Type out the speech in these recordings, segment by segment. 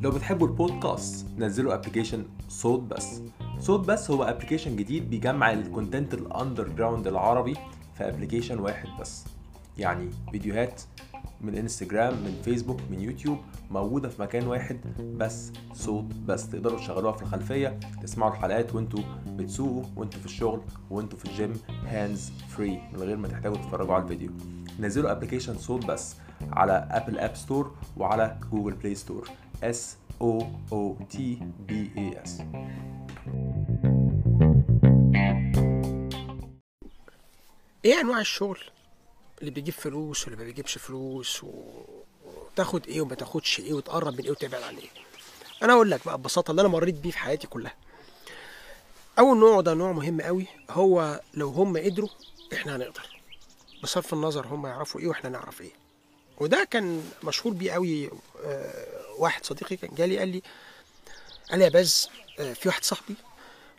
لو بتحبوا البودكاست نزلوا application صوت بس. صوت بس هو application جديد بيجمع ال content ال underground العربي في application واحد بس. يعني فيديوهات من انستجرام من فيسبوك من يوتيوب موجودة في مكان واحد بس. صوت بس تقدروا تشغلوها في الخلفية تسمعوا الحلقات وانتوا بتسوقوا وانتوا في الشغل وانتوا في الجيم hands free من غير ما تحتاجوا تتفرجوا على الفيديو. نزلوا application صوت بس. على Apple App Store وعلى Google Play Store S O O T B A S. إيه أنواع الشغل اللي بيجيب فلوس واللي ما بيجيبش فلوس. وتاخد إيه وما تاخدش إيه وتقرب من إيه وتبعد عن إيه؟ أنا أقول لك بقى ببساطة اللي أنا مريت بيه في حياتي كلها. أول نوع ده نوع مهم قوي هو لو هم قدروا إحنا هنقدر. بصرف النظر هم يعرفوا إيه وإحنا نعرف إيه. وده كان مشهور بيه قوي آه، واحد صديقي كان جالي قال لي قال لي يا باز آه، في واحد صاحبي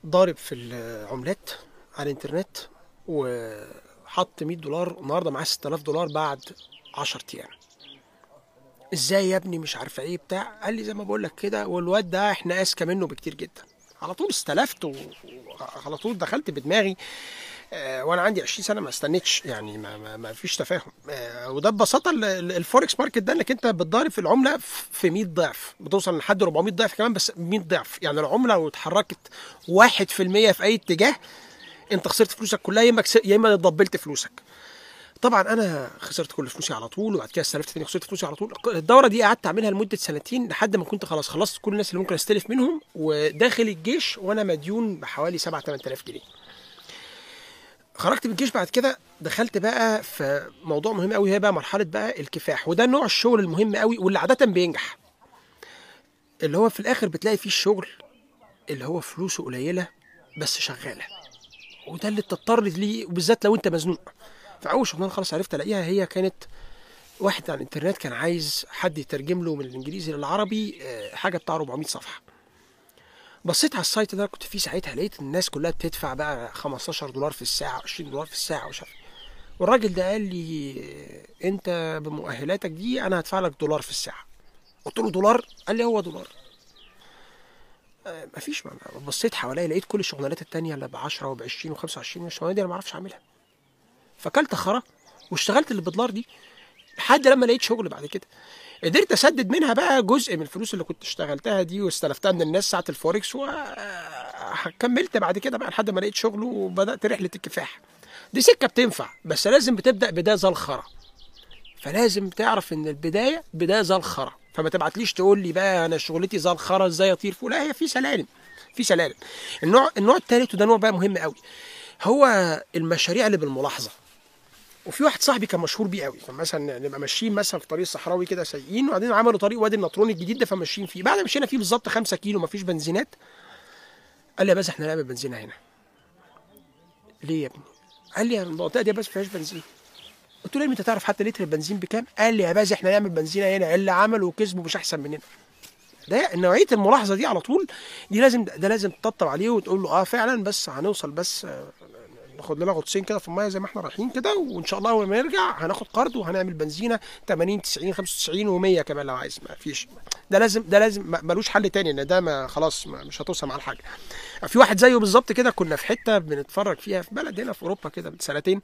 ضارب في العملات على الإنترنت وحط 100 دولار النهارده معاه 6000 دولار بعد 10 أيام. إزاي يا ابني مش عارفه إيه بتاع؟ قال لي زي ما بقول لك كده والواد ده إحنا اذكى منه بكتير جدا. على طول استلفت وعلى طول دخلت بدماغي آه، وأنا عندي 20 سنة ما استنيتش يعني ما, ما, ما فيش تفاهم. آه، وده ببساطة ال- ال- ال forex market ده إنك أنت بتضارب في العملة في 100 ضعف بتوصل لحد 400 ضعف كمان بس 100 ضعف. يعني العملة لو اتحركت 1% في أي اتجاه أنت خسرت فلوسك كلها يا إما يا إما دبلت فلوسك. طبعا أنا خسرت كل فلوسي على طول وبعد كده استلفت تاني خسرت فلوسي على طول. الدورة دي قعدت أعملها لمدة سنتين لحد ما كنت خلاص خلصت كل الناس اللي ممكن أستلف منهم وداخل الجيش وأنا مديون بحوالي 7 8000 جنيه. خرجت من الجيش بعد كده دخلت بقى في موضوع مهم قوي هي بقى مرحلة بقى الكفاح وده نوع الشغل المهم قوي واللي عادة بينجح. اللي هو في الآخر بتلاقي فيه الشغل اللي هو فلوسه قليلة بس شغالة وده اللي بتضطر ليه وبالذات لو أنت مزنوق. فاول شغلانة خلاص عرفت ألاقيها هي كانت واحد على الإنترنت كان عايز حد يترجم له من الإنجليزي للعربي آه، حاجة بتاع 400 صفحة. بصيت على السايت اللي أنا كنت فيه ساعتها لقيت الناس كلها بتدفع بقى 15 دولار في الساعة 20 دولار في الساعة ومش عارف إيه. والراجل ده قال لي آه، أنت بمؤهلاتك دي أنا هدفع لك دولار في الساعة. قلت له دولار؟ قال لي هو دولار. آه، مفيش بصيت حواليا لقيت كل الشغلانات التانية اللي ب 10 وب 20 و 25 الشغلانات دي أنا ما أعرفش أعملها. فكلت خرا واشتغلت اللي بدولار دي لحد لما لقيت شغل بعد كده. قدرت أسدد منها بقى جزء من الفلوس اللي كنت اشتغلتها دي واستلفتها من الناس ساعة الفوركس وكملت بعد كده بقى لحد ما لقيت شغل وبدأت رحلة الكفاح. دي سكة بتنفع بس لازم بتبدأ بدايه زي الخرا فلازم تعرف إن البداية بدايه زي الخرا فما تبعتليش تقول لي بقى أنا شغلتي زي الخرا إزاي أطير فوق. لا هي في سلالم في سلالم. النوع النوع الثالث وده نوع بقى مهم قوي هو المشاريع اللي بالملاحظة. وفي واحد صاحبي كان مشهور بيه قوي كان مثلا نبقى ماشيين مثلا في طريق صحراوي كده سايقين وبعدين عملوا طريق وادي النطرون الجديد ده فماشيين فيه. بعد ما مشينا فيه بالظبط 5 كيلو مفيش بنزينات. قال لي يا إحنا نعمل بنزينة هنا. ليه يا ابني؟ قال لي المنطقة دي يا باشا فيهاش بنزين. قلت له ابني أنت تعرف حتى لتر البنزين بكام؟ قال لي يا باشا إحنا نعمل بنزينة هنا اللي عملوا وكسبوا مش أحسن مننا. ده نوعية الملاحظة دي على طول دي لازم ده لازم تطبطب عليه وتقول له آه فعلا بس هنوصل بس آه، ناخد لنا غطسين كده في المية زي ما إحنا رايحين كده وإن شاء الله لما نرجع هناخد قرض وهنعمل بنزينة 80 90 95 و100 كمان لو عايز ما فيش ده لازم ده لازم ملوش حل تاني إن ده ما خلاص ما مش هتوصل مع الحاجة. في واحد زيه بالظبط كده كنا في حتة بنتفرج فيها في بلد هنا في أوروبا كده من سنتين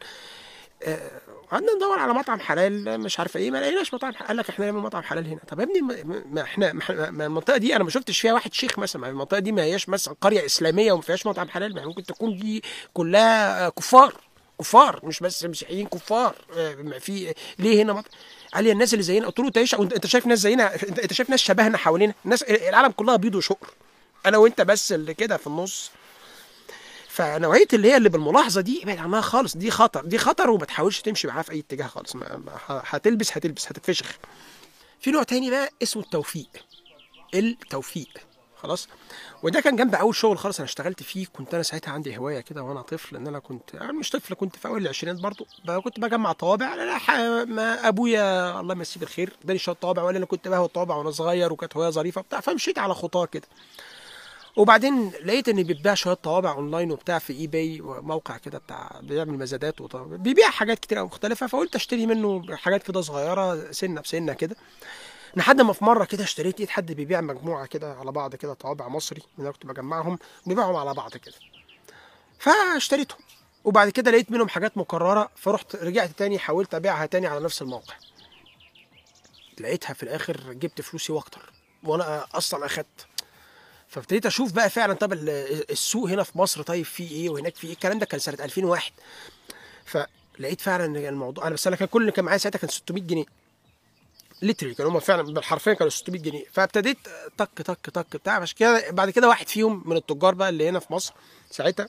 قعدنا ندور على مطعم حلال مش عارف إيه ما لقيناش مطعم. قال لك إحنا نعمل مطعم حلال هنا. طب يا ابني ما- إحنا ما المنطقة دي أنا ما شفتش فيها واحد شيخ مثلا. المنطقة دي ما هياش مثلا قرية إسلامية وما فيهاش مطعم حلال. ما ممكن تكون دي كلها آه، كفار كفار مش بس مسيحيين كفار. آه، في ليه هنا مطعم قال لي الناس اللي زينا. قلت له أنت أنت شايف ناس زينا؟ انت شايف ناس شبهنا حوالينا؟ الناس العالم كلها بيض وشقر. أنا وأنت بس اللي كده في النص. فنوعية اللي هي اللي بالملاحظة دي ابعد عنها خالص دي خطر دي خطر وما تحاولش تمشي معاها في أي اتجاه خالص هتلبس هتلبس هتتفشخ. في نوع تاني بقى اسمه التوفيق التوفيق خلاص؟ وده كان جنب أول شغل خالص أنا اشتغلت فيه كنت أنا ساعتها عندي هواية كده وأنا طفل إن أنا كنت أنا مش طفل كنت في أول العشرينات برضو كنت بجمع طوابع أنا ما أبويا الله يمسيه بالخير اداني شوية طوابع ولا أنا كنت بهوى الطوابع وأنا صغير وكانت هواية ظريفة بتاع فمشيت على خطاه كده. وبعدين لقيت ان بيتباع شوية طوابع أونلاين وبتاع في eBay موقع كده بتاع بيعمل مزادات وطوابع. بيبيع حاجات كتير قوي مختلفة فقلت أشتري منه حاجات كده صغيرة سنة بسنة كده. لحد ما في مرة كده اشتريت لقيت حد بيبيع مجموعة كده على بعض كده طوابع مصري اللي كنت بجمعهم بيبيعهم على بعض كده. فاشتريتهم. وبعد كده لقيت منهم حاجات مكررة فرحت رجعت تاني حاولت أبيعها تاني على نفس الموقع. لقيتها في الآخر جبت فلوسي وأكتر وأنا أصلا أخدت. فابتديت أشوف بقى فعلا طب ال- السوق هنا في مصر طيب فيه إيه وهناك فيه إيه؟ الكلام ده كان سنة 2001 فلقيت فعلا إن الموضوع أنا بس أنا كان كل اللي كان معايا ساعتها كان 600 جنيه. literally كانوا هم فعلا بالحرفين كانوا 600 جنيه. فابتديت تك تك تك بتاع عشان كده بعد كده واحد فيهم من التجار بقى اللي هنا في مصر ساعتها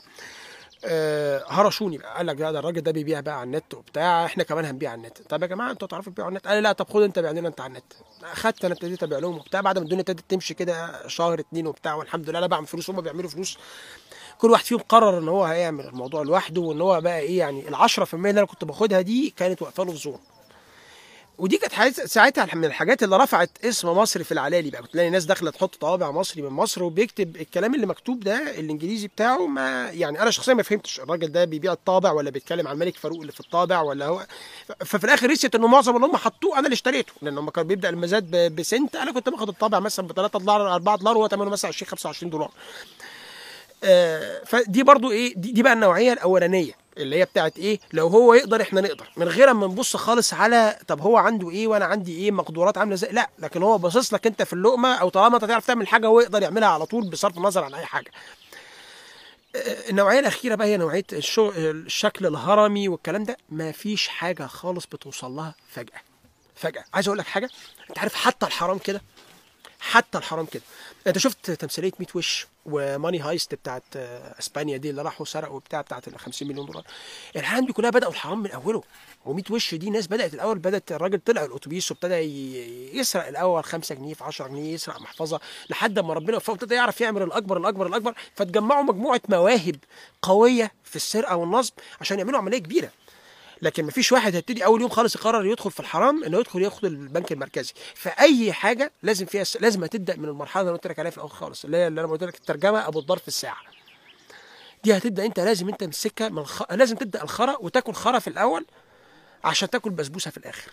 هرشوني بقى. قال لك ده الراجل ده بيبيع بقى على النت وبتاع إحنا كمان هنبيع على النت. طب يا جماعة أنتوا تعرفوا تبيعوا على النت؟ قال لا طب خد أنت بيع لنا أنت على النت. أخدت أنا ابتديت أبيع لهم وبتاع. بعد ما الدنيا ابتدت تمشي كده شهر اتنين وبتاع والحمد لله أنا بعمل فلوس هم بيعملوا فلوس. كل واحد فيهم قرر إن هو هيعمل الموضوع لوحده وإن هو بقى إيه يعني ال 10% اللي أنا كنت باخدها دي كانت واقفة له في زور. ودي كانت ساعتها من الحاجات اللي رفعت اسم مصر في العلالي بقى. كنت تلاقي ناس داخلة تحط طوابع مصري من مصر وبيكتب الكلام اللي مكتوب ده الإنجليزي بتاعه ما يعني أنا شخصيا ما فهمتش الراجل ده بيبيع الطابع ولا بيتكلم عن الملك فاروق اللي في الطابع ولا هو. ففي الآخر رسيت إنه معظم اللي هم حطوه أنا اللي اشتريته لأن هم كان بيبدأ المزاد بسنت أنا كنت باخد الطابع مثلا ب 3 دولار 4 دولار وهو ثمنه مثلا 20 25 دولار. آه، فدي برضو إيه دي, دي بقى النوعية الأولانية. اللي هي بتاعت إيه؟ لو هو يقدر إحنا نقدر. من غير ما نبص خالص على طب هو عنده إيه وأنا عندي إيه مقدورات عاملة إزاي؟ لأ لكن هو باصص لك أنت في اللقمة أو طالما أنت تعرف تعمل حاجة هو يقدر يعملها على طول بصرف النظر عن أي حاجة. آه، النوعية الأخيرة بقى هي نوعية ال show... الشكل الهرمي والكلام ده ما فيش حاجة خالص بتوصل لها فجأة. فجأة. عايز أقول لك حاجة أنت عارف حتى الحرام كده؟ حتى الحرام كده. أنت شفت تمثيلية 100 وش؟ و Money Heist بتاعت آه، إسبانيا دي اللي راحوا سرقوا بتاع بتاعت ال 50 مليون دولار. العالم دي كلها بدأوا الحرام من أوله. و100 وش دي ناس بدأت الأول بدأت الراجل طلع الأتوبيس وابتدى يسرق الأول 5 جنيه في 10 جنيه يسرق محفظة لحد ما ربنا وفقه ابتدى يعرف يعمل الأكبر الأكبر الأكبر. فتجمعوا مجموعة مواهب قوية في السرقة والنصب عشان يعملوا عملية كبيرة. لكن مفيش واحد هيبتدي أول يوم خالص يقرر يدخل في الحرام إنه يدخل ياخد البنك المركزي. فأي حاجة لازم فيها لازم هتبدأ من المرحلة اللي أنا قلت لك عليها في الأول خالص اللي هي اللي أنا قلت لك الترجمة أبو الضرب في الساعة. دي هتبدأ أنت لازم أنت السكه من الخ... لازم تبدأ الخرا وتاكل خرا في الأول عشان تاكل بسبوسة في الآخر.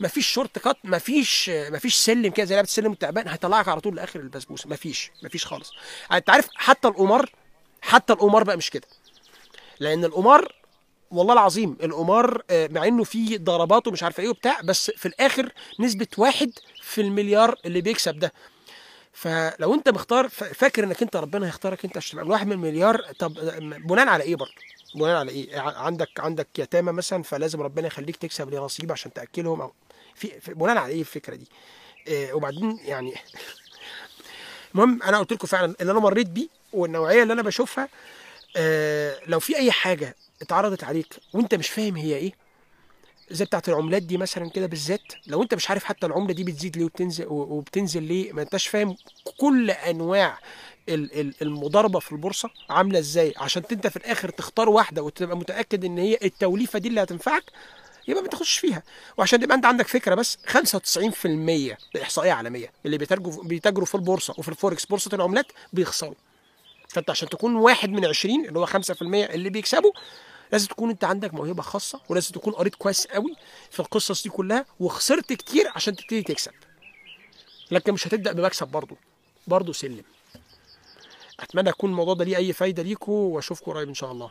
مفيش شورت كات مفيش مفيش سلم كده زي لعبة السلم التعبان هيطلعك على طول لآخر البسبوسة. مفيش مفيش خالص. أنت عارف حتى القمار حتى القمار بقى مش كده. لأن القمار والله العظيم القمار آه، مع إنه فيه ضربات ومش عارف إيه وبتاع بس في الآخر نسبة واحد في المليار اللي بيكسب ده فلو أنت مختار فاكر إنك أنت ربنا هيختارك أنت عشان تبقى واحد من المليار طب آه، بناء على إيه برضه؟ بناء على إيه؟ عندك عندك يتامى مثلا فلازم ربنا يخليك تكسب ليه نصيب عشان تأكلهم أو في في- بناء على إيه الفكرة دي؟ آه، وبعدين يعني المهم أنا قلت لكم فعلا اللي أنا مريت بيه والنوعية اللي أنا بشوفها آه، لو في أي حاجة اتعرضت عليك وانت مش فاهم هي إيه؟ زي بتاعت العملات دي مثلا كده بالذات لو انت مش عارف حتى العملة دي بتزيد ليه وبتنزل وبتنزل ليه ما انتش فاهم كل انواع ال- ال- المضاربة في البورصة عاملة إزاي. عشان انت في الآخر تختار واحدة وتبقى متأكد ان هي التوليفة دي اللي هتنفعك يبقى ما تاخدش فيها. وعشان تبقى انت عندك فكرة بس 95% إحصائية عالمية اللي بيتاجروا بيتاجروا في البورصة وفي الفوركس. بورصة العملات بيخسروا. فانت عشان تكون واحد من 20 اللي هو 5% اللي بيكسبوا لازم تكون انت عندك موهبة خاصة ولازم تكون قريت كويس قوي في القصص دي كلها وخسرت كتير عشان تبتدي تكسب. لكن مش هتبدأ بمكسب برضه برضه سلم. أتمنى يكون الموضوع ده ليه أي فايدة ليكم واشوفكم قريب إن شاء الله.